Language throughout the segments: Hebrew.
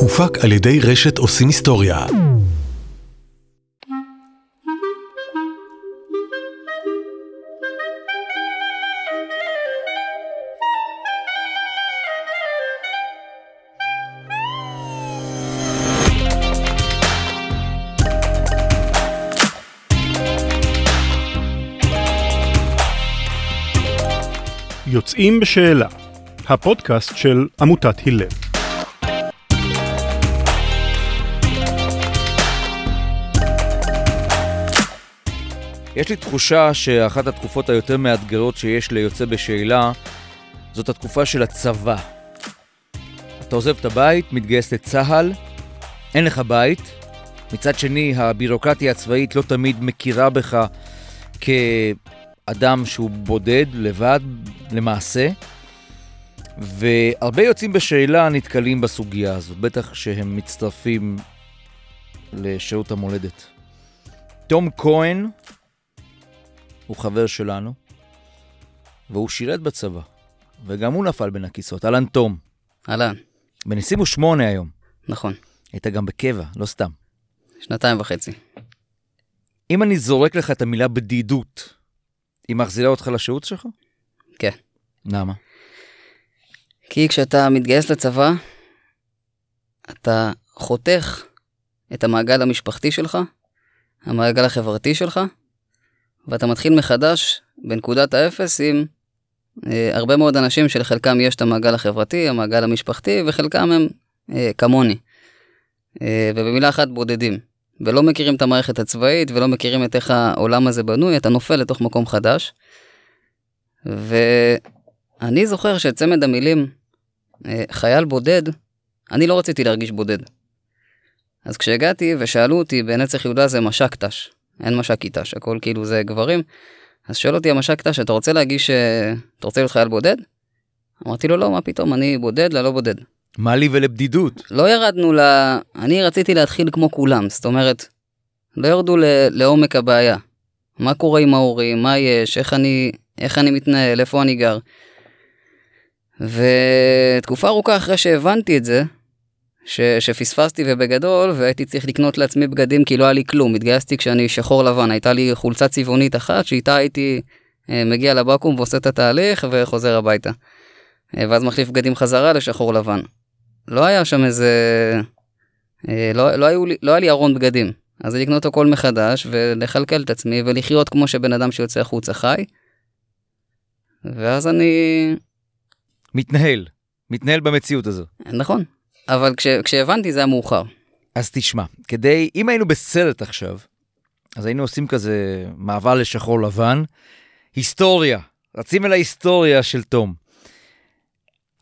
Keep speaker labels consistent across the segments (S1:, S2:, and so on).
S1: הופק על ידי רשת עושים היסטוריה.
S2: יוצאים בשאלה, הפודקאסט של עמותת הלל.
S3: יש לי תחושה שאחת התקופות היותר מאתגרות שיש ליוצא בשאלה זאת התקופה של הצבא. אתה עוזב את הבית, מתגייס לצה"ל, אין לך בית. מצד שני, הבירוקרטיה הצבאית לא תמיד מכירה בך כאדם שהוא בודד, לבד, למעשה. והרבה יוצאים בשאלה נתקלים בסוגיה הזו, בטח שהם מצטרפים לשירות המולדת. תום כהן הוא חבר שלנו, והוא שירת בצבא, וגם הוא נפל בין הכיסאות. אהלן תום.
S4: אהלן,
S3: בן 28 היום.
S4: נכון.
S3: היית גם בקבע, לא סתם.
S4: שנתיים וחצי.
S3: אם אני זורק לך את המילה בדידות, היא מחזירה אותך לשירות שלך?
S4: כן.
S3: למה?
S4: כי כשאתה מתגייס לצבא, אתה חותך את המעגל המשפחתי שלך, המעגל החברתי שלך, ואתה מתחיל מחדש בנקודת האפס עם אה, הרבה מאוד אנשים שלחלקם יש את המעגל החברתי, המעגל המשפחתי, וחלקם הם אה, כמוני. אה, ובמילה אחת בודדים. ולא מכירים את המערכת הצבאית ולא מכירים את איך העולם הזה בנוי, אתה נופל לתוך מקום חדש. ואני זוכר שצמד המילים אה, חייל בודד, אני לא רציתי להרגיש בודד. אז כשהגעתי ושאלו אותי בנצח יהודה זה מש"ק ת"ש, אין מש"ק ת"ש, הכל כאילו זה גברים. אז שואל אותי המש"ק ת"ש, אתה רוצה להגיש, אה, אתה רוצה להיות חייל בודד? אמרתי לו לא, מה פתאום, אני בודד ללא בודד.
S3: מה לי ולבדידות?
S4: לא ירדנו ל... אני רציתי להתחיל כמו כולם, זאת אומרת, לא ירדו ל... לעומק הבעיה. מה קורה עם ההורים, מה יש, איך אני, איך אני מתנהל, איפה אני גר. ותקופה ארוכה אחרי שהבנתי את זה, ש... שפספסתי ובגדול, והייתי צריך לקנות לעצמי בגדים כי לא היה לי כלום. התגייסתי כשאני שחור לבן, הייתה לי חולצה צבעונית אחת, שאיתה הייתי אה, מגיע לבקו"ם ועושה את התהליך וחוזר הביתה. אה, ואז מחליף בגדים חזרה לשחור לבן. לא היה שם איזה... אה, לא, לא, היו, לא היה לי ארון בגדים. אז לקנות הכל מחדש ולכלכל את עצמי ולחיות כמו שבן אדם שיוצא החוצה חי. ואז אני...
S3: מתנהל. מתנהל במציאות הזו.
S4: נכון. אבל כש, כשהבנתי זה היה מאוחר.
S3: אז תשמע, כדי, אם היינו בסרט עכשיו, אז היינו עושים כזה מעבר לשחור לבן, היסטוריה, רצים אל ההיסטוריה של תום.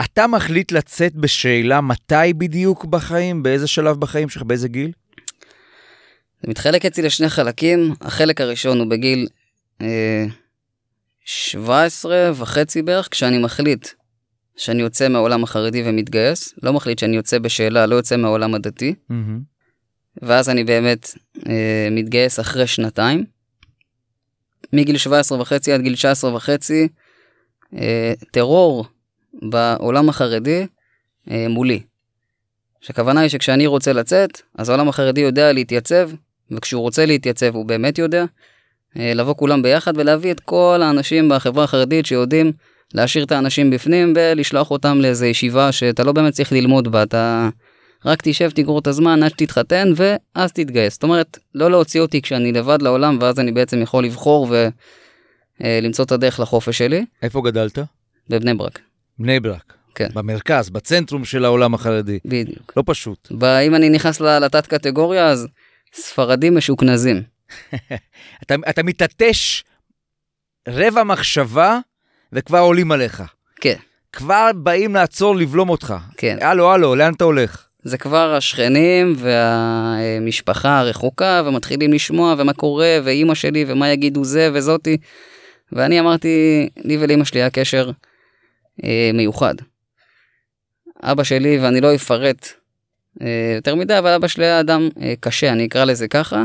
S3: אתה מחליט לצאת בשאלה מתי בדיוק בחיים, באיזה שלב בחיים שלך, באיזה גיל?
S4: זה מתחלק אצלי לשני חלקים. החלק הראשון הוא בגיל אה, 17 וחצי בערך, כשאני מחליט שאני יוצא מהעולם החרדי ומתגייס. לא מחליט שאני יוצא בשאלה, לא יוצא מהעולם הדתי. ואז אני באמת אה, מתגייס אחרי שנתיים. מגיל 17 וחצי עד גיל 19 וחצי, אה, טרור בעולם החרדי אה, מולי. שהכוונה היא שכשאני רוצה לצאת, אז העולם החרדי יודע להתייצב, וכשהוא רוצה להתייצב הוא באמת יודע. אה, לבוא כולם ביחד ולהביא את כל האנשים בחברה החרדית שיודעים להשאיר את האנשים בפנים ולשלוח אותם לאיזה ישיבה שאתה לא באמת צריך ללמוד בה, אתה רק תשב, תגרור את הזמן עד שתתחתן ואז תתגייס. זאת אומרת, לא להוציא אותי כשאני לבד לעולם ואז אני בעצם יכול לבחור ולמצוא את הדרך לחופש שלי,
S3: איפה גדלת?
S4: בבני ברק.
S3: בני ברק.
S4: כן.
S3: במרכז, בצנטרום של העולם החרדי.
S4: בדיוק.
S3: לא פשוט.
S4: אם אני נכנס לתת קטגוריה אז ספרדים משוכנזים.
S3: אתה, אתה מתעטש רבע מחשבה וכבר עולים עליך.
S4: כן,
S3: כבר באים לעצור, לבלום אותך.
S4: כן.
S3: הלו, הלו, לאן אתה הולך?
S4: זה כבר השכנים והמשפחה הרחוקה ומתחילים לשמוע ומה קורה ואימא שלי ומה יגידו זה וזאתי. ואני אמרתי, לי ולאמא שלי היה קשר אה, מיוחד. אבא שלי, ואני לא אפרט אה, יותר מדי, אבל אבא שלי היה אדם אה, קשה, אני אקרא לזה ככה,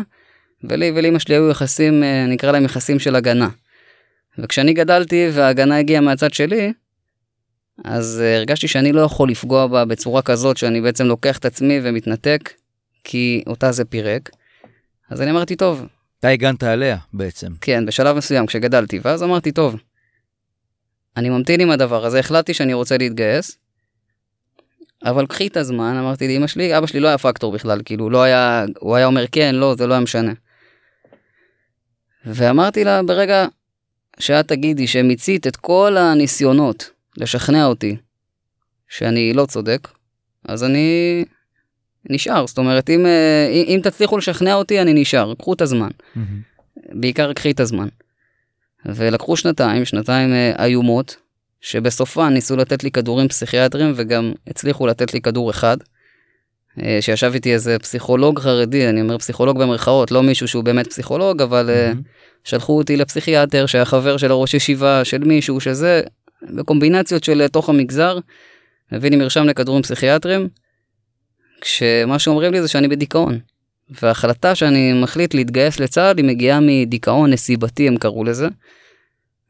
S4: ולי ולאמא שלי היו יחסים, אה, נקרא להם יחסים של הגנה. וכשאני גדלתי וההגנה הגיעה מהצד שלי, אז uh, הרגשתי שאני לא יכול לפגוע בה בצורה כזאת שאני בעצם לוקח את עצמי ומתנתק, כי אותה זה פירק. אז אני אמרתי, טוב.
S3: אתה הגנת עליה בעצם.
S4: כן, בשלב מסוים כשגדלתי, ואז אמרתי, טוב, אני ממתין עם הדבר הזה, החלטתי שאני רוצה להתגייס, אבל קחי את הזמן, אמרתי לאמא שלי, אבא שלי לא היה פקטור בכלל, כאילו, לא היה, הוא היה אומר כן, לא, זה לא היה משנה. ואמרתי לה, ברגע שאת תגידי שמיצית את כל הניסיונות לשכנע אותי שאני לא צודק, אז אני נשאר. זאת אומרת, אם, אה, אם תצליחו לשכנע אותי, אני נשאר. קחו את הזמן. Mm-hmm. בעיקר קחי את הזמן. ולקחו שנתיים, שנתיים אה, איומות, שבסופן ניסו לתת לי כדורים פסיכיאטריים וגם הצליחו לתת לי כדור אחד. אה, שישב איתי איזה פסיכולוג חרדי, אני אומר פסיכולוג במרכאות, לא מישהו שהוא באמת פסיכולוג, אבל mm-hmm. שלחו אותי לפסיכיאטר שהיה חבר של הראש ישיבה, של מישהו שזה, בקומבינציות של תוך המגזר, הביא לי מרשם לכדורים פסיכיאטריים, כשמה שאומרים לי זה שאני בדיכאון. וההחלטה שאני מחליט להתגייס לצה"ל היא מגיעה מדיכאון נסיבתי הם קראו לזה.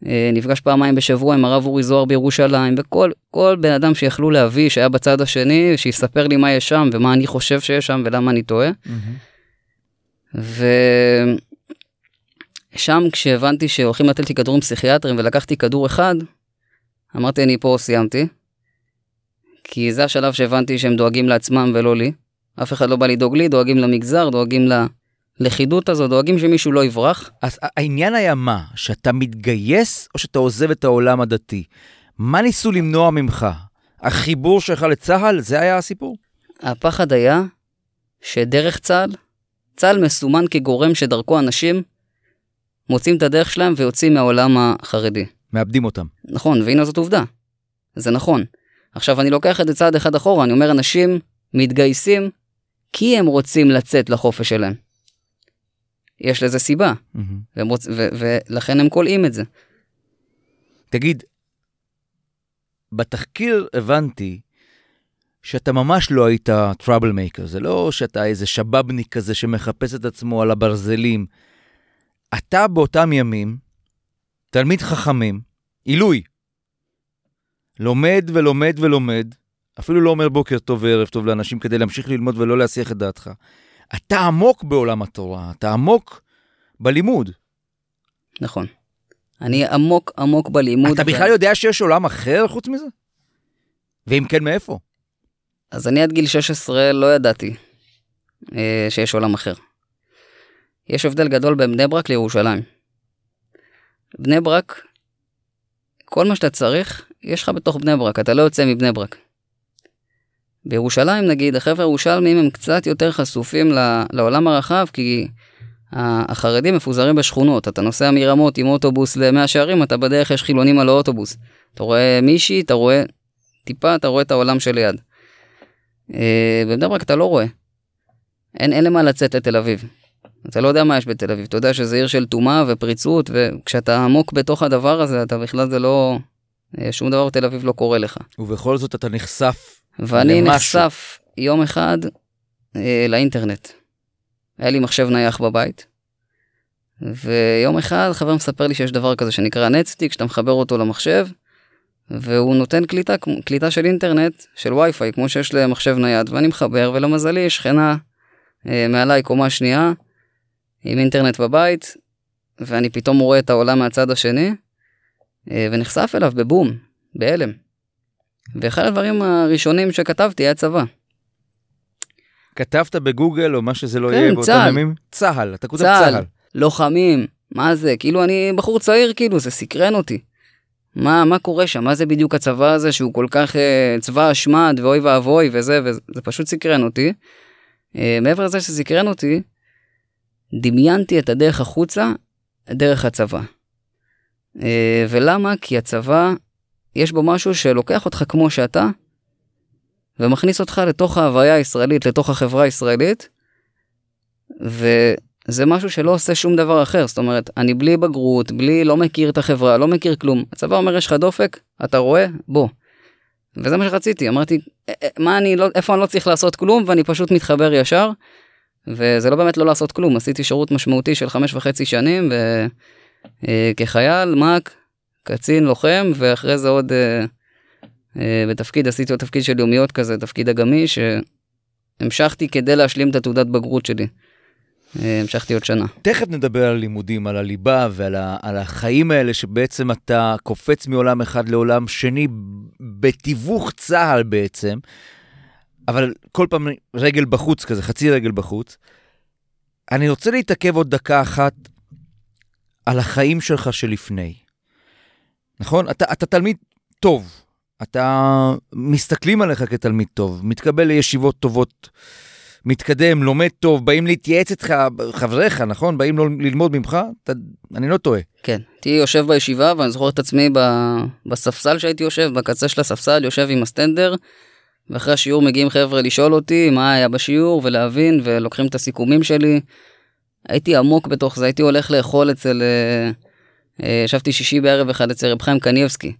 S4: אה, נפגש פעמיים בשבוע עם הרב אורי זוהר בירושלים וכל כל בן אדם שיכלו להביא שהיה בצד השני שיספר לי מה יש שם ומה אני חושב שיש שם ולמה אני טועה. Mm-hmm. ושם כשהבנתי שהולכים לתת לי כדורים פסיכיאטרים ולקחתי כדור אחד אמרתי אני פה סיימתי. כי זה השלב שהבנתי שהם דואגים לעצמם ולא לי. אף אחד לא בא לדאוג לי, דואגים למגזר, דואגים ללכידות הזו, דואגים שמישהו לא יברח.
S3: אז העניין היה מה? שאתה מתגייס או שאתה עוזב את העולם הדתי? מה ניסו למנוע ממך? החיבור שלך לצה"ל, זה היה הסיפור?
S4: הפחד היה שדרך צה"ל, צה"ל מסומן כגורם שדרכו אנשים מוצאים את הדרך שלהם ויוצאים מהעולם החרדי.
S3: מאבדים אותם.
S4: נכון, והנה זאת עובדה. זה נכון. עכשיו אני לוקח את זה צעד אחד אחורה, אני אומר אנשים מתגייסים כי הם רוצים לצאת לחופש שלהם. יש לזה סיבה, mm-hmm. רוצ... ו- ולכן הם כולאים את זה.
S3: תגיד, בתחקיר הבנתי שאתה ממש לא היית טראבל מייקר, זה לא שאתה איזה שבאבניק כזה שמחפש את עצמו על הברזלים. אתה באותם ימים, תלמיד חכמים, עילוי, לומד ולומד ולומד, אפילו לא אומר בוקר טוב וערב טוב לאנשים כדי להמשיך ללמוד ולא להסיח את דעתך. אתה עמוק בעולם התורה, אתה עמוק בלימוד.
S4: נכון. אני עמוק עמוק בלימוד.
S3: אתה בכלל יודע שיש עולם אחר חוץ מזה? ואם כן, מאיפה?
S4: אז אני עד גיל 16 לא ידעתי אה, שיש עולם אחר. יש הבדל גדול בין בני ברק לירושלים. בני ברק, כל מה שאתה צריך, יש לך בתוך בני ברק, אתה לא יוצא מבני ברק. בירושלים נגיד, החבר'ה הירושלמים הם קצת יותר חשופים לעולם הרחב, כי החרדים מפוזרים בשכונות. אתה נוסע מרמות עם אוטובוס למאה שערים, אתה בדרך יש חילונים על האוטובוס. אתה רואה מישהי, אתה רואה טיפה, אתה רואה את העולם שליד. אה, בבני ברק אתה לא רואה. אין, אין למה לצאת לתל אביב. אתה לא יודע מה יש בתל אביב, אתה יודע שזה עיר של טומאה ופריצות, וכשאתה עמוק בתוך הדבר הזה, אתה בכלל זה לא... אה, שום דבר בתל אביב לא קורה לך.
S3: ובכל זאת אתה נחשף
S4: ואני למשהו. נחשף יום אחד אה, לאינטרנט. היה לי מחשב נייח בבית, ויום אחד חבר מספר לי שיש דבר כזה שנקרא נטסטיק, שאתה מחבר אותו למחשב, והוא נותן קליטה, קליטה של אינטרנט, של וי-פיי, כמו שיש למחשב נייד, ואני מחבר, ולמזלי, שכנה אה, מעליי קומה שנייה, עם אינטרנט בבית, ואני פתאום רואה את העולם מהצד השני, אה, ונחשף אליו בבום, בהלם. ואחד הדברים הראשונים שכתבתי היה צבא.
S3: כתבת בגוגל או מה שזה לא כן, יהיה באותם ימים? צה"ל, אתה כותב
S4: צה"ל. צה"ל, לוחמים, מה זה? כאילו אני בחור צעיר, כאילו, זה סקרן אותי. מה, מה קורה שם? מה זה בדיוק הצבא הזה שהוא כל כך uh, צבא השמד ואוי ואבוי וזה, וזה פשוט סקרן אותי. Uh, מעבר לזה שסקרן אותי, דמיינתי את הדרך החוצה דרך הצבא. Uh, ולמה? כי הצבא יש בו משהו שלוקח אותך כמו שאתה, ומכניס אותך לתוך ההוויה הישראלית, לתוך החברה הישראלית, וזה משהו שלא עושה שום דבר אחר. זאת אומרת, אני בלי בגרות, בלי, לא מכיר את החברה, לא מכיר כלום. הצבא אומר, יש לך דופק, אתה רואה? בוא. וזה מה שרציתי, אמרתי, אה, אה, מה אני לא, איפה אני לא צריך לעשות כלום, ואני פשוט מתחבר ישר. וזה לא באמת לא לעשות כלום, עשיתי שירות משמעותי של חמש וחצי שנים, וכחייל, אה, מ"ק, קצין לוחם, ואחרי זה עוד, אה, אה, בתפקיד, עשיתי עוד תפקיד של יומיות כזה, תפקיד אגמי, שהמשכתי כדי להשלים את התעודת בגרות שלי. המשכתי עוד שנה.
S3: תכף נדבר על לימודים, על הליבה ועל ה, על החיים האלה, שבעצם אתה קופץ מעולם אחד לעולם שני, בתיווך צה"ל בעצם, אבל כל פעם רגל בחוץ כזה, חצי רגל בחוץ. אני רוצה להתעכב עוד דקה אחת על החיים שלך שלפני. נכון? אתה, אתה תלמיד טוב, אתה מסתכלים עליך כתלמיד טוב, מתקבל לישיבות טובות, מתקדם, לומד טוב, באים להתייעץ איתך, חבריך, נכון? באים לא ללמוד ממך? אתה, אני לא טועה.
S4: כן, הייתי יושב בישיבה ואני זוכר את עצמי ב, בספסל שהייתי יושב, בקצה של הספסל, יושב עם הסטנדר, ואחרי השיעור מגיעים חבר'ה לשאול אותי מה היה בשיעור ולהבין, ולוקחים את הסיכומים שלי. הייתי עמוק בתוך זה, הייתי הולך לאכול אצל... אה, אה, ישבתי שישי בערב אחד אצל רב חיים קניבסקי.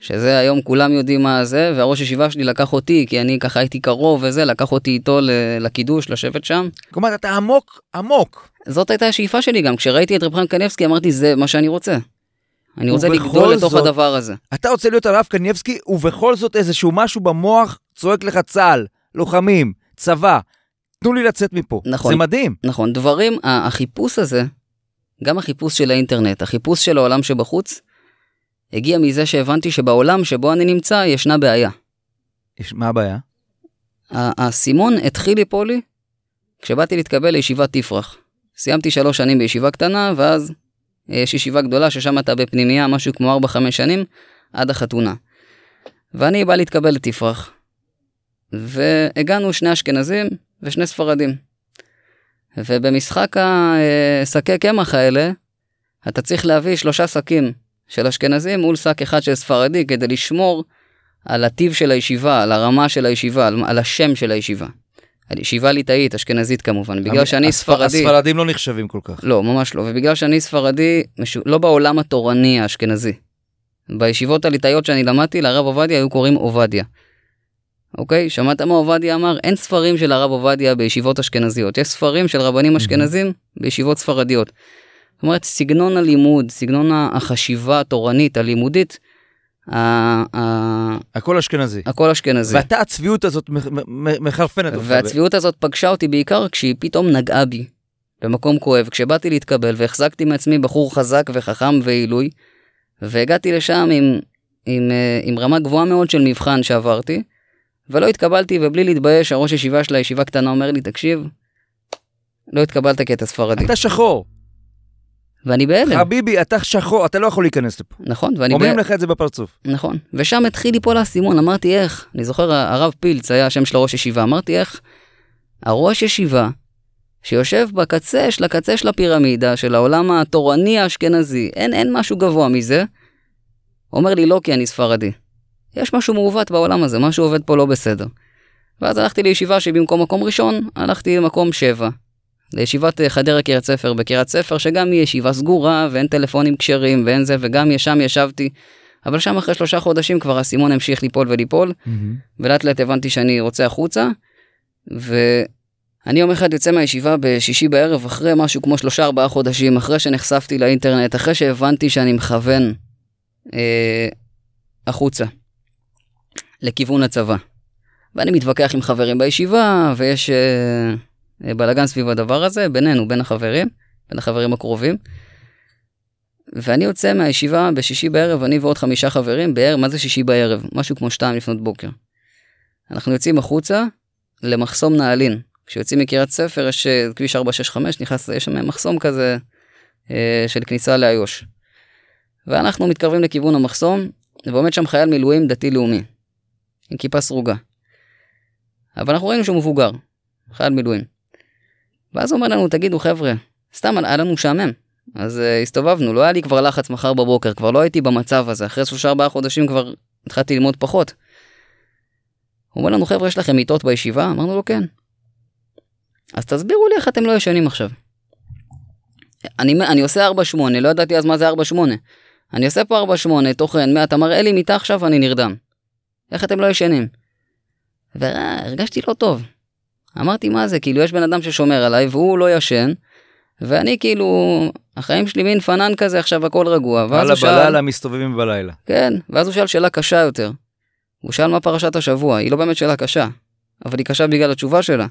S4: שזה היום כולם יודעים מה זה, והראש ישיבה שלי לקח אותי, כי אני ככה הייתי קרוב וזה, לקח אותי איתו לקידוש, לשבת שם.
S3: כלומר, אתה עמוק, עמוק.
S4: זאת הייתה השאיפה שלי גם, כשראיתי את רב חיים קניבסקי אמרתי, זה מה שאני רוצה. אני רוצה לגדול לתוך זאת, הדבר הזה.
S3: אתה רוצה להיות הרב קניבסקי, ובכל זאת איזשהו משהו במוח צועק לך צה"ל, לוחמים, צבא. תנו לי לצאת מפה. נכון. זה מדהים.
S4: נכון, דברים, החיפוש הזה, גם החיפוש של האינטרנט, החיפוש של העולם שבחוץ, הגיע מזה שהבנתי שבעולם שבו אני נמצא ישנה בעיה.
S3: יש, מה הבעיה?
S4: האסימון התחיל ליפול לי כשבאתי להתקבל לישיבת תפרח. סיימתי שלוש שנים בישיבה קטנה, ואז יש ישיבה גדולה ששם אתה בפנימייה משהו כמו 4-5 שנים, עד החתונה. ואני בא להתקבל לתפרח. והגענו שני אשכנזים ושני ספרדים. ובמשחק השקי קמח האלה, אתה צריך להביא שלושה שקים של אשכנזים מול שק אחד של ספרדי כדי לשמור על הטיב של הישיבה, על הרמה של הישיבה, על השם של הישיבה. ישיבה ליטאית, אשכנזית כמובן, בגלל שאני. ספרדי...
S3: הספרדים לא נחשבים כל כך.
S4: לא, ממש לא, ובגלל שאני ספרדי. לא בעולם התורני האשכנזי. בישיבות הליטאיות שאני למדתי, לרב עובדיה היו קוראים עובדיה. אוקיי? שמעת מה עובדיה אמר? אין ספרים של הרב עובדיה בישיבות אשכנזיות, יש ספרים של רבנים אשכנזים בישיבות ספרדיות. זאת אומרת, סגנון הלימוד, סגנון החשיבה התורנית, הלימודית,
S3: הכל אשכנזי.
S4: הכל אשכנזי.
S3: ואתה הצביעות הזאת מחרפנת אותך.
S4: והצביעות הזאת פגשה אותי בעיקר כשהיא פתאום נגעה בי במקום כואב. כשבאתי להתקבל והחזקתי מעצמי בחור חזק וחכם ועילוי, והגעתי לשם עם, עם, אה, עם רמה גבוהה מאוד של מבחן שעברתי, ולא התקבלתי, ובלי להתבייש, הראש ישיבה של הישיבה קטנה אומר לי, תקשיב, לא התקבלת כי אתה ספרדי.
S3: אתה שחור.
S4: ואני בהלם.
S3: חביבי, אתה שחור, אתה לא יכול להיכנס לפה.
S4: נכון,
S3: ואני... אומרים ב... לך את זה בפרצוף.
S4: נכון, ושם התחיל ליפול האסימון, אמרתי איך, אני זוכר, הרב פילץ היה השם של הראש ישיבה, אמרתי איך, הראש ישיבה, שיושב בקצה של הקצה של הפירמידה, של העולם התורני האשכנזי, אין, אין משהו גבוה מזה, אומר לי לא כי אני ספרדי. יש משהו מעוות בעולם הזה, משהו עובד פה לא בסדר. ואז הלכתי לישיבה שבמקום מקום ראשון, הלכתי למקום שבע. לישיבת אה, חדרה קריית ספר בקריית ספר, שגם היא ישיבה סגורה ואין טלפונים כשרים ואין זה, וגם שם ישבתי. אבל שם אחרי שלושה חודשים כבר האסימון המשיך ליפול וליפול, mm-hmm. ולאט לאט הבנתי שאני רוצה החוצה. ואני יום אחד יוצא מהישיבה בשישי בערב, אחרי משהו כמו שלושה ארבעה חודשים, אחרי שנחשפתי לאינטרנט, אחרי שהבנתי שאני מכוון אה, החוצה, לכיוון הצבא. ואני מתווכח עם חברים בישיבה, ויש... אה, אה, בלאגן סביב הדבר הזה, בינינו, בין החברים, בין החברים הקרובים. ואני יוצא מהישיבה בשישי בערב, אני ועוד חמישה חברים, בערב, מה זה שישי בערב? משהו כמו שתיים לפנות בוקר. אנחנו יוצאים החוצה למחסום נעלין. כשיוצאים מקריית ספר יש אה, כביש 465, נכנס, יש שם מחסום כזה אה, של כניסה לאיו"ש. ואנחנו מתקרבים לכיוון המחסום, ועומד שם חייל מילואים דתי-לאומי, עם כיפה סרוגה. אבל אנחנו ראינו שהוא מבוגר, חייל מילואים. ואז הוא אומר לנו, תגידו חבר'ה, סתם היה לנו משעמם. אז uh, הסתובבנו, לא היה לי כבר לחץ מחר בבוקר, כבר לא הייתי במצב הזה, אחרי שלושה ארבעה חודשים כבר התחלתי ללמוד פחות. הוא אומר לנו, חבר'ה, יש לכם מיטות בישיבה? אמרנו לו, כן. אז תסבירו לי איך אתם לא ישנים עכשיו. אני, אני עושה 4-8, לא ידעתי אז מה זה 4-8. אני עושה פה 4-8, תוכן, מה, אתה מראה לי מיטה עכשיו, אני נרדם. איך אתם לא ישנים? והרגשתי לא טוב. אמרתי, מה זה, כאילו, יש בן אדם ששומר עליי והוא לא ישן, ואני כאילו, החיים שלי מין פנן כזה, עכשיו הכל רגוע.
S3: ואז הוא שאל... בלילה מסתובבים בלילה.
S4: כן, ואז הוא שאל שאלה קשה יותר. הוא שאל מה פרשת השבוע, היא לא באמת שאלה קשה, אבל היא קשה בגלל התשובה שלה.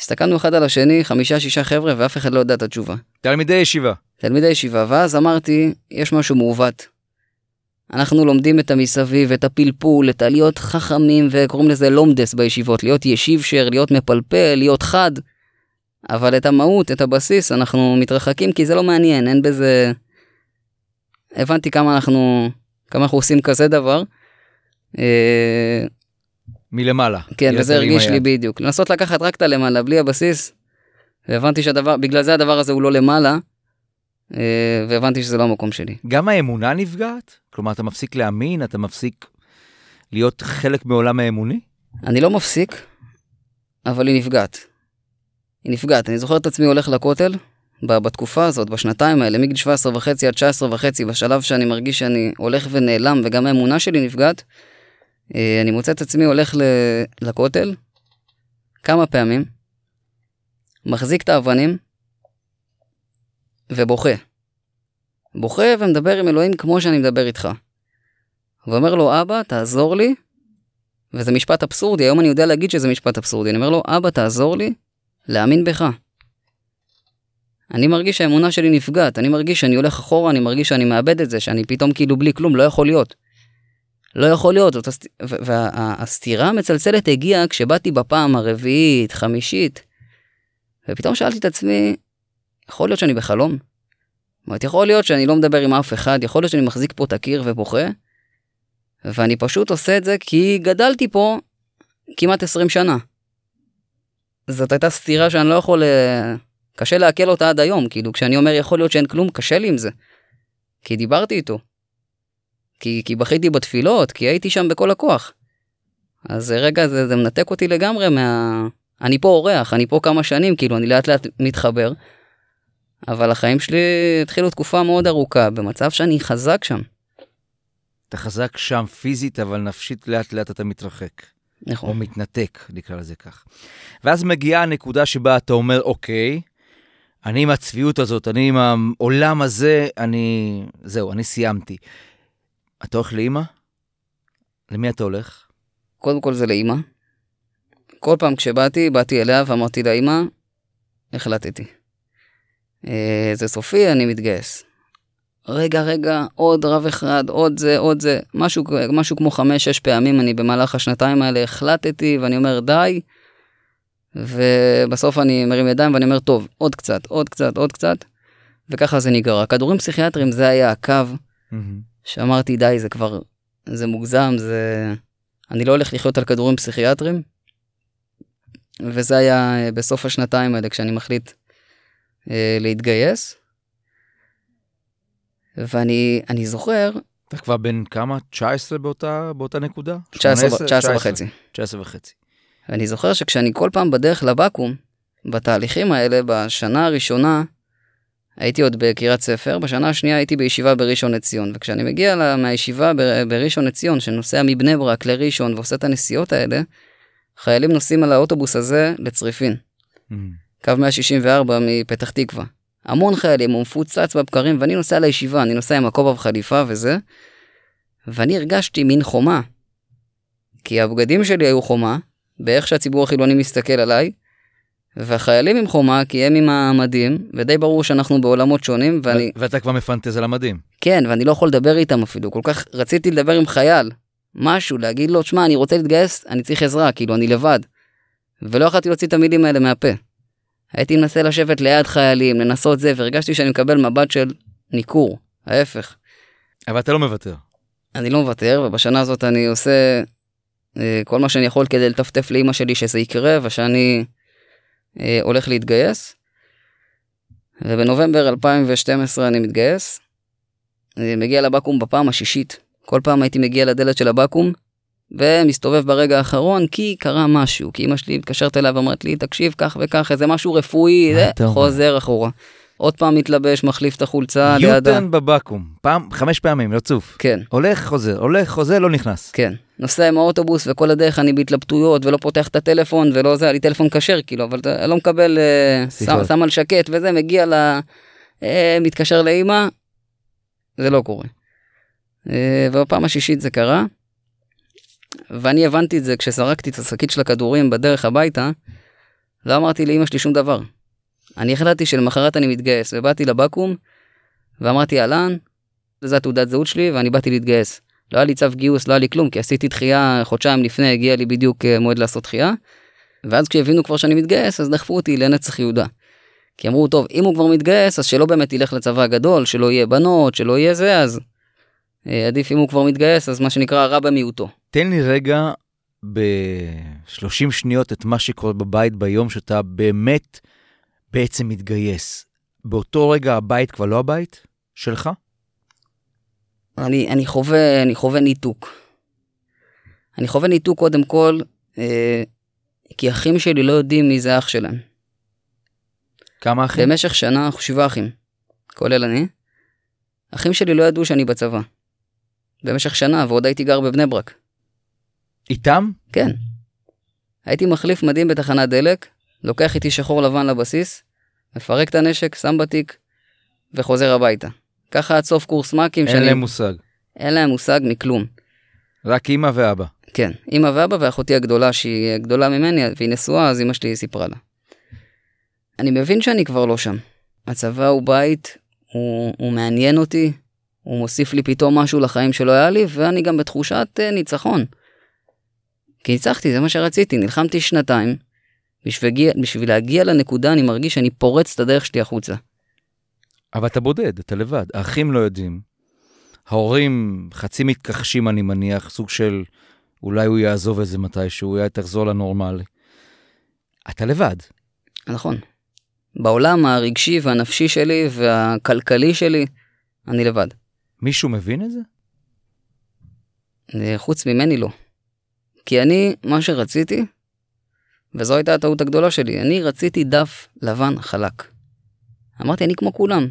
S4: הסתכלנו אחד על השני, חמישה שישה חבר'ה, ואף אחד לא יודע את התשובה.
S3: תלמידי ישיבה.
S4: תלמידי ישיבה, ואז אמרתי, יש משהו מעוות. אנחנו לומדים את המסביב, את הפלפול, את הלהיות חכמים, וקוראים לזה לומדס בישיבות, להיות ישיב שר, להיות מפלפל, להיות חד. אבל את המהות, את הבסיס, אנחנו מתרחקים כי זה לא מעניין, אין בזה... הבנתי כמה אנחנו, כמה אנחנו עושים כזה דבר. אה,
S3: מלמעלה.
S4: כן, וזה הרגיש לי. בדיוק. לנסות לקחת רק את הלמעלה, בלי הבסיס. והבנתי שהדבר, בגלל זה הדבר הזה הוא לא למעלה, אה, והבנתי שזה לא המקום שלי.
S3: גם האמונה נפגעת? כלומר, אתה מפסיק להאמין, אתה מפסיק להיות חלק מעולם האמוני?
S4: אני לא מפסיק, אבל היא נפגעת. היא נפגעת. אני זוכר את עצמי הולך לכותל, בתקופה הזאת, בשנתיים האלה, מגיל 17 וחצי עד 19 וחצי, בשלב שאני מרגיש שאני הולך ונעלם, וגם האמונה שלי נפגעת, אה, אני מוצא את עצמי הולך לכותל כמה פעמים, מחזיק את האבנים ובוכה. בוכה ומדבר עם אלוהים כמו שאני מדבר איתך. ואומר לו, אבא, תעזור לי, וזה משפט אבסורדי, היום אני יודע להגיד שזה משפט אבסורדי. אני אומר לו, אבא, תעזור לי להאמין בך. אני מרגיש שהאמונה שלי נפגעת, אני מרגיש שאני הולך אחורה, אני מרגיש שאני מאבד את זה, שאני פתאום כאילו בלי כלום, לא יכול להיות. לא יכול להיות, הסת... והסתירה המצלצלת הגיעה כשבאתי בפעם הרביעית, חמישית, ופתאום שאלתי את עצמי, יכול להיות שאני בחלום? אומרת, יכול להיות שאני לא מדבר עם אף אחד, יכול להיות שאני מחזיק פה את הקיר ובוכה, ואני פשוט עושה את זה כי גדלתי פה כמעט 20 שנה. זאת הייתה סתירה שאני לא יכול... אה, קשה לעכל אותה עד היום, כאילו כשאני אומר יכול להיות שאין כלום, קשה לי עם זה. כי דיברתי איתו. כי, כי בכיתי בתפילות, כי הייתי שם בכל הכוח. אז רגע, זה, זה מנתק אותי לגמרי מה... אני פה אורח, אני פה כמה שנים, כאילו, אני לאט לאט מתחבר. אבל החיים שלי התחילו תקופה מאוד ארוכה, במצב שאני חזק שם.
S3: אתה חזק שם פיזית, אבל נפשית לאט לאט אתה מתרחק. או
S4: נכון.
S3: מתנתק, נקרא לזה כך. ואז מגיעה הנקודה שבה אתה אומר, אוקיי, אני עם הצביעות הזאת, אני עם העולם הזה, אני... זהו, אני סיימתי. אתה הולך לאימא? למי אתה הולך?
S4: קודם כל זה לאימא. כל פעם כשבאתי, באתי אליה ואמרתי לה, אמא, החלטתי. אה, זה סופי, אני מתגייס. רגע, רגע, עוד רב אחד, עוד זה, עוד זה. משהו, משהו כמו חמש-שש פעמים אני במהלך השנתיים האלה החלטתי, ואני אומר, די. ובסוף אני מרים ידיים ואני אומר, טוב, עוד קצת, עוד קצת, עוד קצת. וככה זה נגרר. כדורים פסיכיאטריים זה היה הקו שאמרתי, די, זה כבר, זה מוגזם, זה... אני לא הולך לחיות על כדורים פסיכיאטריים. וזה היה אה, בסוף השנתיים האלה, כשאני מחליט להתגייס. ואני אני זוכר,
S3: אתה כבר בן כמה? 19 באותה, באותה נקודה?
S4: 19,
S3: 18?
S4: 19 וחצי.
S3: 19 וחצי.
S4: ואני זוכר שכשאני כל פעם בדרך לבקו"ם, בתהליכים האלה, בשנה הראשונה, הייתי עוד בקריית ספר, בשנה השנייה הייתי בישיבה בראשון לציון, וכשאני מגיע לה- מהישיבה ב- בראשון לציון, שנוסע מבני ברק לראשון ועושה את הנסיעות האלה, חיילים נוסעים על האוטובוס הזה לצריפין, קו 164 מפתח תקווה. המון חיילים, הוא מפוצץ בבקרים, ואני נוסע לישיבה, אני נוסע עם הכובע וחליפה וזה, ואני הרגשתי מין חומה. כי הבגדים שלי היו חומה, באיך שהציבור החילוני מסתכל עליי, והחיילים עם חומה, כי הם עם המדים, ודי ברור שאנחנו בעולמות שונים, ואני,
S3: ו- ואתה כבר מפנטז על המדים.
S4: כן, ואני לא יכול לדבר איתם אפילו, כל כך רציתי לדבר עם חייל, משהו, להגיד לו, שמע, אני רוצה להתגייס, אני צריך עזרה, כאילו, אני לבד. ולא יכולתי להוציא את המילים האלה מהפה. הייתי מנסה לשבת ליד חיילים, לנסות זה, והרגשתי שאני מקבל מבט של ניכור, ההפך.
S3: אבל אתה לא מוותר.
S4: אני לא מוותר, ובשנה הזאת אני עושה אה, כל מה שאני יכול כדי לטפטף לאימא שלי שזה יקרה, ושאני אה, הולך להתגייס. ובנובמבר 2012 אני מתגייס. אני מגיע לבקו"ם בפעם השישית. כל פעם הייתי מגיע לדלת של הבקו"ם, ומסתובב ברגע האחרון, כי קרה משהו. כי אמא שלי מתקשרת אליי ואומרת לי, תקשיב, כך וכך, איזה משהו רפואי, זה? חוזר אחורה. עוד פעם מתלבש, מחליף את החולצה ליד ה...
S3: יוטרן בבקו"ם, פעם, חמש פעמים, רצוף.
S4: כן.
S3: הולך, חוזר, הולך, חוזר, לא נכנס.
S4: כן. נוסע עם האוטובוס וכל הדרך אני בהתלבטויות ולא פותח את הטלפון ולא זה, היה לי טלפון כשר כאילו, אבל לא מקבל, אה, שם. שם על שקט וזה, מגיע ל... אה, מתקשר לאימא, זה לא קורה. אה, ובפעם השישית זה קרה. ואני הבנתי את זה כשזרקתי את השקית של הכדורים בדרך הביתה, לא אמרתי לאמא שלי שום דבר. אני החלטתי שלמחרת אני מתגייס, ובאתי לבקו"ם, ואמרתי, אהלן, זו התעודת זהות שלי, ואני באתי להתגייס. לא היה לי צו גיוס, לא היה לי כלום, כי עשיתי דחייה חודשיים לפני, הגיע לי בדיוק אה, מועד לעשות דחייה. ואז כשהבינו כבר שאני מתגייס, אז דחפו אותי לנצח יהודה. כי אמרו, טוב, אם הוא כבר מתגייס, אז שלא באמת ילך לצבא הגדול, שלא יהיה בנות, שלא יהיה זה, אז אה, עדיף אם הוא כבר מתגייס, אז מה שנקרא רע במיעוטו.
S3: תן לי רגע ב-30 שניות את מה שקורה בבית ביום שאתה באמת בעצם מתגייס. באותו רגע הבית כבר לא הבית שלך?
S4: אני, אני חווה, אני חווה ניתוק. אני חווה ניתוק קודם כל, אה, כי אחים שלי לא יודעים מי זה אח שלהם.
S3: כמה אחים?
S4: במשך שנה אנחנו שבעה אחים, כולל אני. אחים שלי לא ידעו שאני בצבא. במשך שנה, ועוד הייתי גר בבני ברק.
S3: איתם?
S4: כן. הייתי מחליף מדים בתחנת דלק, לוקח איתי שחור לבן לבסיס, מפרק את הנשק, שם בתיק, וחוזר הביתה. ככה עד סוף קורס מ"כים.
S3: אין להם מושג.
S4: אין להם מושג מכלום.
S3: רק אימא ואבא.
S4: כן, אימא ואבא ואחותי הגדולה, שהיא גדולה ממני, והיא נשואה, אז אימא שלי סיפרה לה. אני מבין שאני כבר לא שם. הצבא הוא בית, הוא, הוא מעניין אותי, הוא מוסיף לי פתאום משהו לחיים שלא היה לי, ואני גם בתחושת uh, ניצחון. כי ניצחתי, זה מה שרציתי, נלחמתי שנתיים. בשביל, בשביל להגיע לנקודה אני מרגיש שאני פורץ את הדרך שלי החוצה.
S3: אבל אתה בודד, אתה לבד, האחים לא יודעים. ההורים חצי מתכחשים, אני מניח, סוג של אולי הוא יעזוב את זה מתישהו, אולי תחזור לנורמלי. אתה לבד.
S4: נכון. בעולם הרגשי והנפשי שלי והכלכלי שלי, אני לבד.
S3: מישהו מבין את זה?
S4: חוץ ממני לא. כי אני, מה שרציתי, וזו הייתה הטעות הגדולה שלי, אני רציתי דף לבן חלק. אמרתי, אני כמו כולם.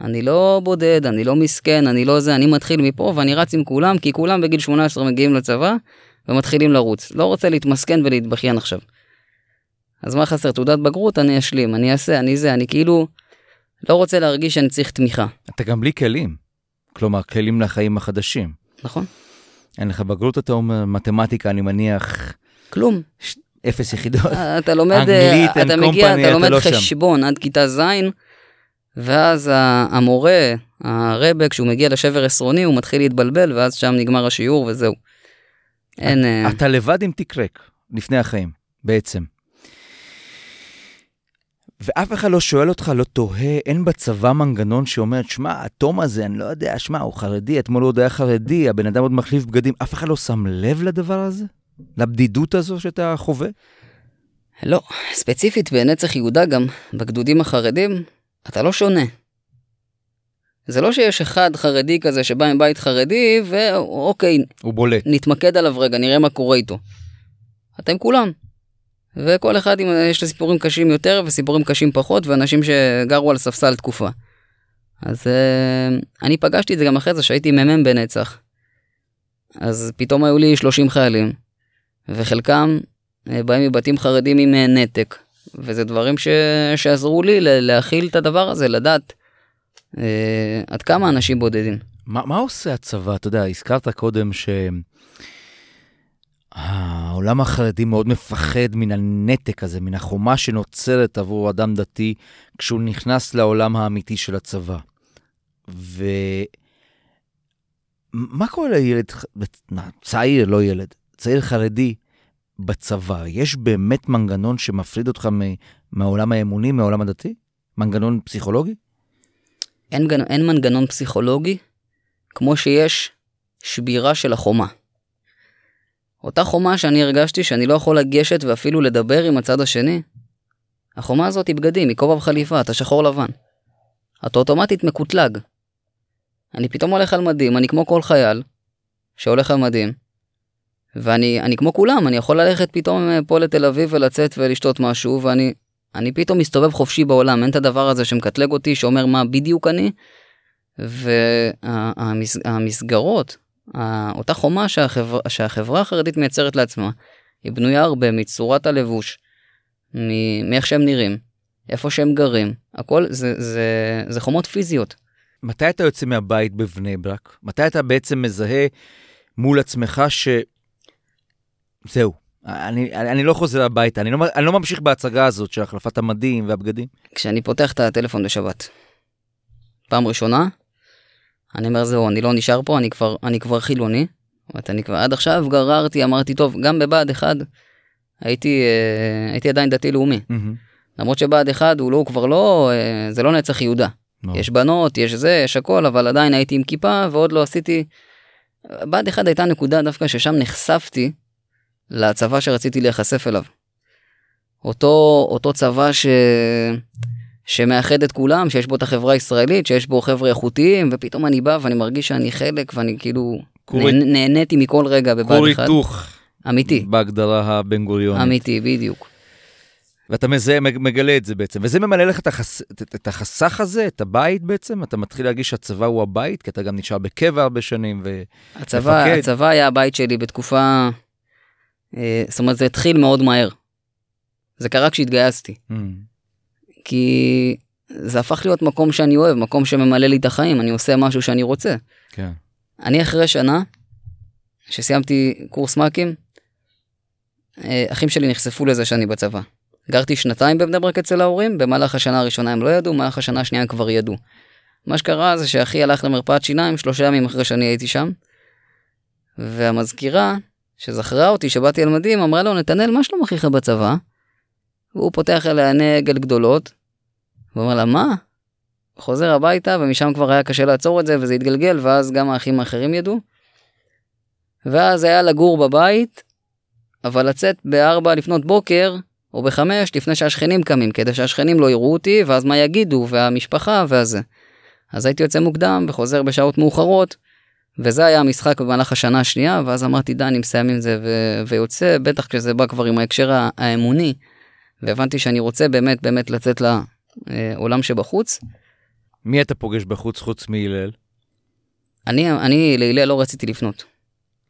S4: אני לא בודד, אני לא מסכן, אני לא זה, אני מתחיל מפה ואני רץ עם כולם, כי כולם בגיל 18 מגיעים לצבא ומתחילים לרוץ. לא רוצה להתמסכן ולהתבכיין עכשיו. אז מה חסר? תעודת בגרות, אני אשלים, אני אעשה, אני זה, אני כאילו לא רוצה להרגיש שאני צריך תמיכה.
S3: אתה גם בלי כלים. כלומר, כלים לחיים החדשים.
S4: נכון.
S3: אין לך בגרות, אתה אומר, מתמטיקה, אני מניח...
S4: כלום.
S3: ש... אפס יחידות.
S4: אתה לומד,
S3: אנגלית,
S4: אתה מגיע, אתה לומד לא חשבון שם. עד כיתה ז', ואז המורה, הרבה, כשהוא מגיע לשבר עשרוני, הוא מתחיל להתבלבל, ואז שם נגמר השיעור וזהו. אין...
S3: אה, אתה לבד עם תיק ריק, לפני החיים, בעצם. ואף אחד לא שואל אותך, לא תוהה, אין בצבא מנגנון שאומר, שמע, התום הזה, אני לא יודע, שמע, הוא חרדי, אתמול הוא עוד היה חרדי, הבן אדם עוד מחליף בגדים, אף אחד לא שם לב לדבר הזה? לבדידות הזו שאתה חווה?
S4: לא, ספציפית בנצח יהודה גם, בגדודים החרדים, אתה לא שונה. זה לא שיש אחד חרדי כזה שבא עם בית חרדי, ואוקיי,
S3: הוא בולט.
S4: נתמקד עליו רגע, נראה מה קורה איתו. אתם כולם. וכל אחד עם, יש לו סיפורים קשים יותר וסיפורים קשים פחות, ואנשים שגרו על ספסל תקופה. אז uh, אני פגשתי את זה גם אחרי זה, שהייתי מ"מ בנצח. אז פתאום היו לי 30 חיילים, וחלקם uh, באים מבתים חרדים עם uh, נתק. וזה דברים ש... שעזרו לי להכיל את הדבר הזה, לדעת אה, עד כמה אנשים בודדים.
S3: מה, מה עושה הצבא? אתה יודע, הזכרת קודם שהעולם החרדי מאוד מפחד מן הנתק הזה, מן החומה שנוצרת עבור אדם דתי כשהוא נכנס לעולם האמיתי של הצבא. ומה קורה לילד, צעיר, לא ילד, צעיר חרדי, בצבא, יש באמת מנגנון שמפריד אותך מהעולם האמוני, מהעולם הדתי? מנגנון פסיכולוגי?
S4: אין, אין מנגנון פסיכולוגי כמו שיש שבירה של החומה. אותה חומה שאני הרגשתי שאני לא יכול לגשת ואפילו לדבר עם הצד השני, החומה הזאת היא בגדים, היא כובע וחליפה, אתה שחור לבן. אתה אוטומטית מקוטלג. אני פתאום הולך על מדים, אני כמו כל חייל שהולך על מדים, ואני כמו כולם, אני יכול ללכת פתאום אה, פה לתל אביב ולצאת ולשתות משהו, ואני אני פתאום מסתובב חופשי בעולם, אין את הדבר הזה שמקטלג אותי, שאומר מה בדיוק אני. והמסגרות, אותה חומה שהחבר, שהחברה החרדית מייצרת לעצמה, היא בנויה הרבה מצורת הלבוש, מאיך שהם נראים, איפה שהם גרים, הכל זה, זה, זה חומות פיזיות.
S3: מתי אתה יוצא מהבית בבני ברק? מתי אתה בעצם מזהה מול עצמך ש... זהו. אני, אני, אני לא חוזר הביתה, אני לא, אני לא ממשיך בהצגה הזאת של החלפת המדים והבגדים.
S4: כשאני פותח את הטלפון בשבת, פעם ראשונה, אני אומר זהו, אני לא נשאר פה, אני כבר, אני כבר חילוני. אומרת, אני כבר עד עכשיו גררתי, אמרתי, טוב, גם בבה"ד 1 הייתי, אה, הייתי עדיין דתי-לאומי. למרות שבה"ד 1 הוא לא, הוא כבר לא, אה, זה לא נצח יהודה.
S3: לא.
S4: יש בנות, יש זה, יש הכל, אבל עדיין הייתי עם כיפה ועוד לא עשיתי... בה"ד 1 הייתה נקודה דווקא ששם נחשפתי לצבא שרציתי להיחשף אליו. אותו, אותו צבא ש... שמאחד את כולם, שיש בו את החברה הישראלית, שיש בו חבר'ה איכותיים, ופתאום אני בא ואני מרגיש שאני חלק ואני כאילו
S3: כור-
S4: נהנ... נהניתי מכל רגע
S3: כור
S4: בבה"ד 1.
S3: היתוך
S4: אמיתי,
S3: בהגדרה הבן גוריונית.
S4: אמיתי, בדיוק.
S3: ואתה מזהה, מג- מגלה את זה בעצם. וזה ממלא לך את, החס... את- את החסך הזה, את הבית בעצם? אתה מתחיל להרגיש שהצבא הוא הבית, כי אתה גם נשאר בקבע הרבה שנים, ו...
S4: הצבא,
S3: מפקד.
S4: הצבא היה הבית שלי בתקופה, אה, זאת אומרת זה התחיל מאוד מהר. זה קרה כשהתגייסתי,
S3: Mm.
S4: כי זה הפך להיות מקום שאני אוהב, מקום שממלא לי את החיים, אני עושה משהו שאני רוצה.
S3: כן.
S4: אני אחרי שנה, שסיימתי קורס מ"כים, אה, אחים שלי נחשפו לזה שאני בצבא. גרתי שנתיים בבני ברק אצל ההורים, במהלך השנה הראשונה הם לא ידעו, במהלך השנה השנייה הם כבר ידעו. מה שקרה זה שאחי הלך למרפאת שיניים שלושה ימים אחרי שאני הייתי שם, והמזכירה, שזכרה אותי שבאתי על מדים, אמרה לו, נתנאל, מה שלום אחיך בצבא? והוא פותח אליה עגל גדולות, ואומר לה, מה? חוזר הביתה, ומשם כבר היה קשה לעצור את זה, וזה התגלגל, ואז גם האחים האחרים ידעו. ואז היה לגור בבית, אבל לצאת בארבע לפנות בוקר, או בחמש, לפני שהשכנים קמים, כדי שהשכנים לא יראו אותי, ואז מה יגידו, והמשפחה, והזה. אז הייתי יוצא מוקדם, וחוזר בשעות מאוחרות, וזה היה המשחק במהלך השנה השנייה, ואז אמרתי, די, אני מסיים עם זה ו- ויוצא, בטח כשזה בא כבר עם ההקשר האמוני, והבנתי שאני רוצה באמת באמת לצאת לעולם שבחוץ.
S3: מי אתה פוגש בחוץ חוץ מהלל?
S4: אני, אני להלל לא רציתי לפנות.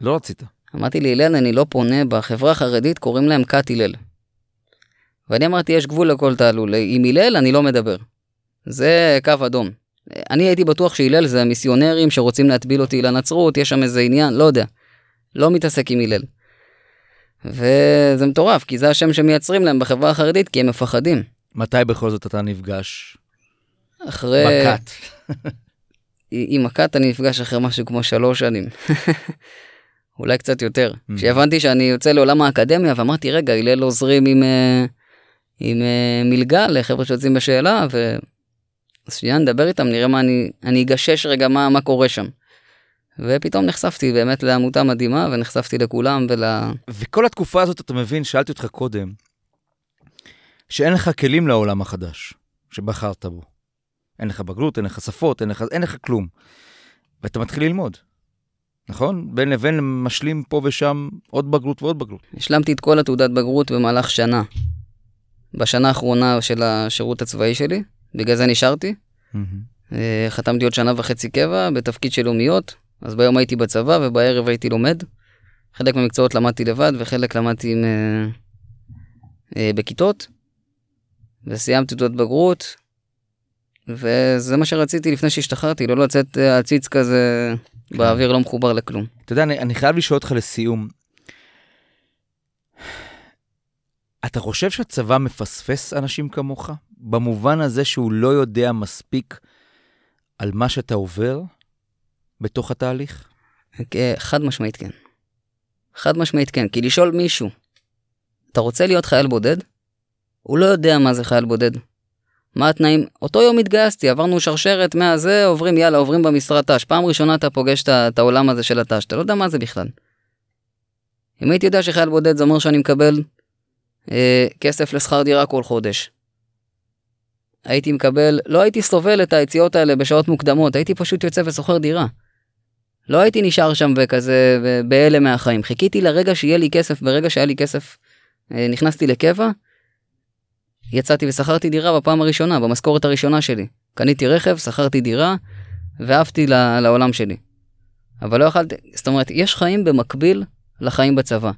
S3: לא רצית.
S4: אמרתי להלל, אני לא פונה, בחברה החרדית קוראים להם כת הלל. ואני אמרתי, יש גבול לכל תעלול, עם הלל אני לא מדבר. זה קו אדום. אני הייתי בטוח שהלל זה המיסיונרים שרוצים להטביל אותי לנצרות, יש שם איזה עניין, לא יודע. לא מתעסק עם הלל. וזה מטורף, כי זה השם שמייצרים להם בחברה החרדית, כי הם מפחדים.
S3: מתי בכל זאת אתה נפגש?
S4: אחרי...
S3: בכת.
S4: עם הכת אני נפגש אחרי משהו כמו שלוש שנים. אולי קצת יותר.
S3: Mhm.
S4: כשהבנתי שאני יוצא לעולם האקדמיה ואמרתי רגע הלל עוזרים עם, אה, עם אה, מלגה לחבר'ה שיוצאים בשאלה ו... אז שנייה נדבר איתם נראה מה אני אני אגשש רגע מה מה קורה שם. ופתאום נחשפתי באמת לעמותה מדהימה ונחשפתי לכולם ול...
S3: וכל התקופה הזאת, אתה מבין, שאלתי אותך קודם, שאין לך כלים לעולם החדש שבחרת בו. אין לך בגרות, אין לך שפות, אין לך, אין לך כלום. ואתה מתחיל ללמוד, נכון? בין לבין משלים פה ושם עוד בגרות ועוד בגרות.
S4: השלמתי את כל התעודת בגרות במהלך שנה. בשנה האחרונה של השירות הצבאי שלי, בגלל זה נשארתי. אה, חתמתי עוד שנה וחצי קבע בתפקיד של לאומיות, אז ביום הייתי בצבא ובערב הייתי לומד. חלק מהמקצועות למדתי לבד וחלק למדתי עם, אה, אה, בכיתות. וסיימתי תעודת בגרות, וזה מה שרציתי לפני שהשתחררתי, לא לצאת אה, עציץ כזה באוויר לא מחובר לכלום.
S3: אתה יודע, אני, אני חייב לשאול אותך לסיום. אתה חושב שהצבא מפספס אנשים כמוך? במובן הזה שהוא לא יודע מספיק על מה שאתה עובר בתוך התהליך?
S4: אה, חד משמעית כן. חד משמעית כן, כי לשאול מישהו, אתה רוצה להיות חייל בודד? הוא לא יודע מה זה חייל בודד. מה התנאים? אותו יום התגייסתי, עברנו שרשרת מהזה, עוברים, יאללה, עוברים במשרד ת"ש. פעם ראשונה אתה פוגש את העולם הזה של הת"ש, אתה לא יודע מה זה בכלל. אם הייתי יודע שחייל בודד זה אומר שאני מקבל אה, כסף לשכר דירה כל חודש. הייתי מקבל, לא הייתי סובל את היציאות האלה בשעות מוקדמות, הייתי פשוט יוצא ושוכר דירה. לא הייתי נשאר שם וכזה בהלם מהחיים. חיכיתי לרגע שיהיה לי כסף, ברגע שהיה לי כסף, אה, נכנסתי לקבע, יצאתי ושכרתי דירה בפעם הראשונה, במשכורת הראשונה שלי. קניתי רכב, שכרתי דירה, ועפתי לעולם שלי. אבל לא יכלתי, זאת אומרת, יש חיים במקביל לחיים בצבא.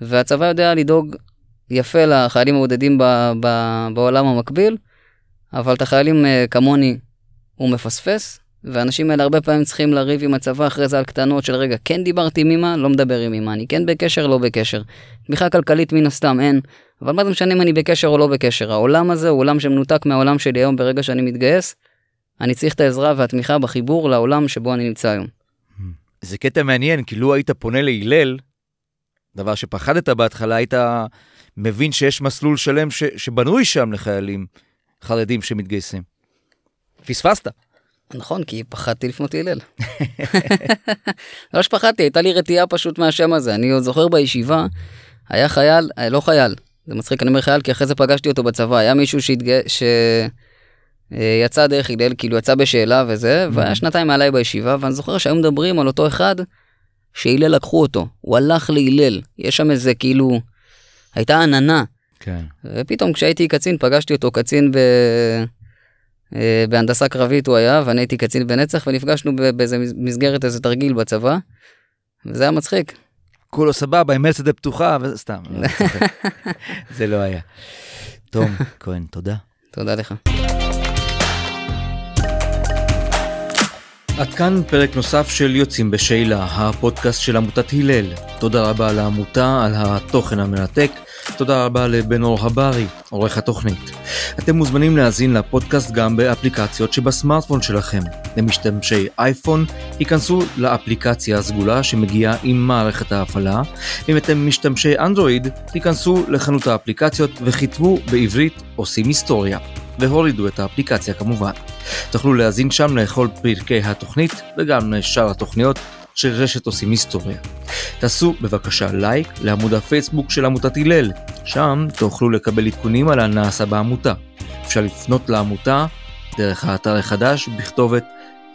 S4: והצבא יודע לדאוג יפה לחיילים הבודדים ב- ב- בעולם המקביל, אבל את החיילים אה, כמוני הוא מפספס, והאנשים האלה הרבה פעמים צריכים לריב עם הצבא אחרי זה על קטנות של רגע, כן דיברתי עם אמא, לא מדבר עם אמא, אני כן בקשר, לא בקשר. תמיכה כלכלית מן הסתם אין, אבל מה זה משנה אם אני בקשר או לא בקשר? העולם הזה הוא עולם שמנותק מהעולם שלי היום ברגע שאני מתגייס. אני צריך את העזרה והתמיכה בחיבור לעולם שבו אני נמצא היום.
S3: זה קטע מעניין, כי לו היית פונה להלל, דבר שפחדת בהתחלה, היית מבין שיש מסלול שלם ש, שבנוי שם לחיילים חרדים שמתגייסים. פספסת.
S4: נכון, כי פחדתי לפנות הלל. לא שפחדתי, הייתה לי רתיעה פשוט מהשם הזה. אני עוד זוכר בישיבה, היה חייל, אה, לא חייל, זה מצחיק, אני אומר חייל, כי אחרי זה פגשתי אותו בצבא, היה מישהו שהתג... ש... אה, יצא דרך הלל, כאילו יצא בשאלה וזה, mm-hmm. והיה שנתיים מעליי בישיבה, ואני זוכר שהיו מדברים על אותו אחד שהלל לקחו אותו, הוא הלך להלל, יש שם איזה כאילו, הייתה עננה.
S3: כן.
S4: ופתאום כשהייתי קצין פגשתי אותו, קצין ב... אה, בהנדסה קרבית הוא היה, ואני הייתי קצין בנצח, ונפגשנו באיזה מסגרת איזה תרגיל בצבא, וזה היה מצחיק.
S3: כולו סבבה, עם מלצדה פתוחה, וסתם, לא זה לא היה. תום כהן, תודה.
S4: תודה לך.
S3: עד כאן פרק נוסף של יוצאים בשאלה, הפודקאסט של עמותת הלל. תודה רבה לעמותה על התוכן המרתק. תודה רבה לבן אור הברי, עורך התוכנית. אתם מוזמנים להאזין לפודקאסט גם באפליקציות שבסמארטפון שלכם. למשתמשי אייפון, היכנסו לאפליקציה הסגולה שמגיעה עם מערכת ההפעלה. אם אתם משתמשי אנדרואיד, היכנסו לחנות האפליקציות וכתבו בעברית עושים היסטוריה. והורידו את האפליקציה כמובן. תוכלו להאזין שם לכל פרקי התוכנית וגם לשאר התוכניות של רשת עושים היסטוריה. תעשו בבקשה לייק לעמוד הפייסבוק של עמותת הלל, שם תוכלו לקבל עדכונים על הנעשה בעמותה. אפשר לפנות לעמותה דרך האתר החדש בכתובת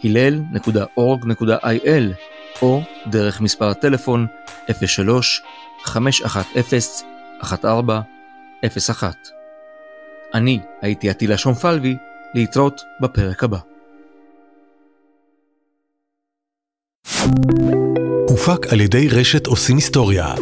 S3: הלל.org.il או דרך מספר הטלפון 03 510 1401. אני הייתי עטילה שומפלבי, להתראות בפרק הבא.
S1: הופק על ידי רשת עושים היסטוריה.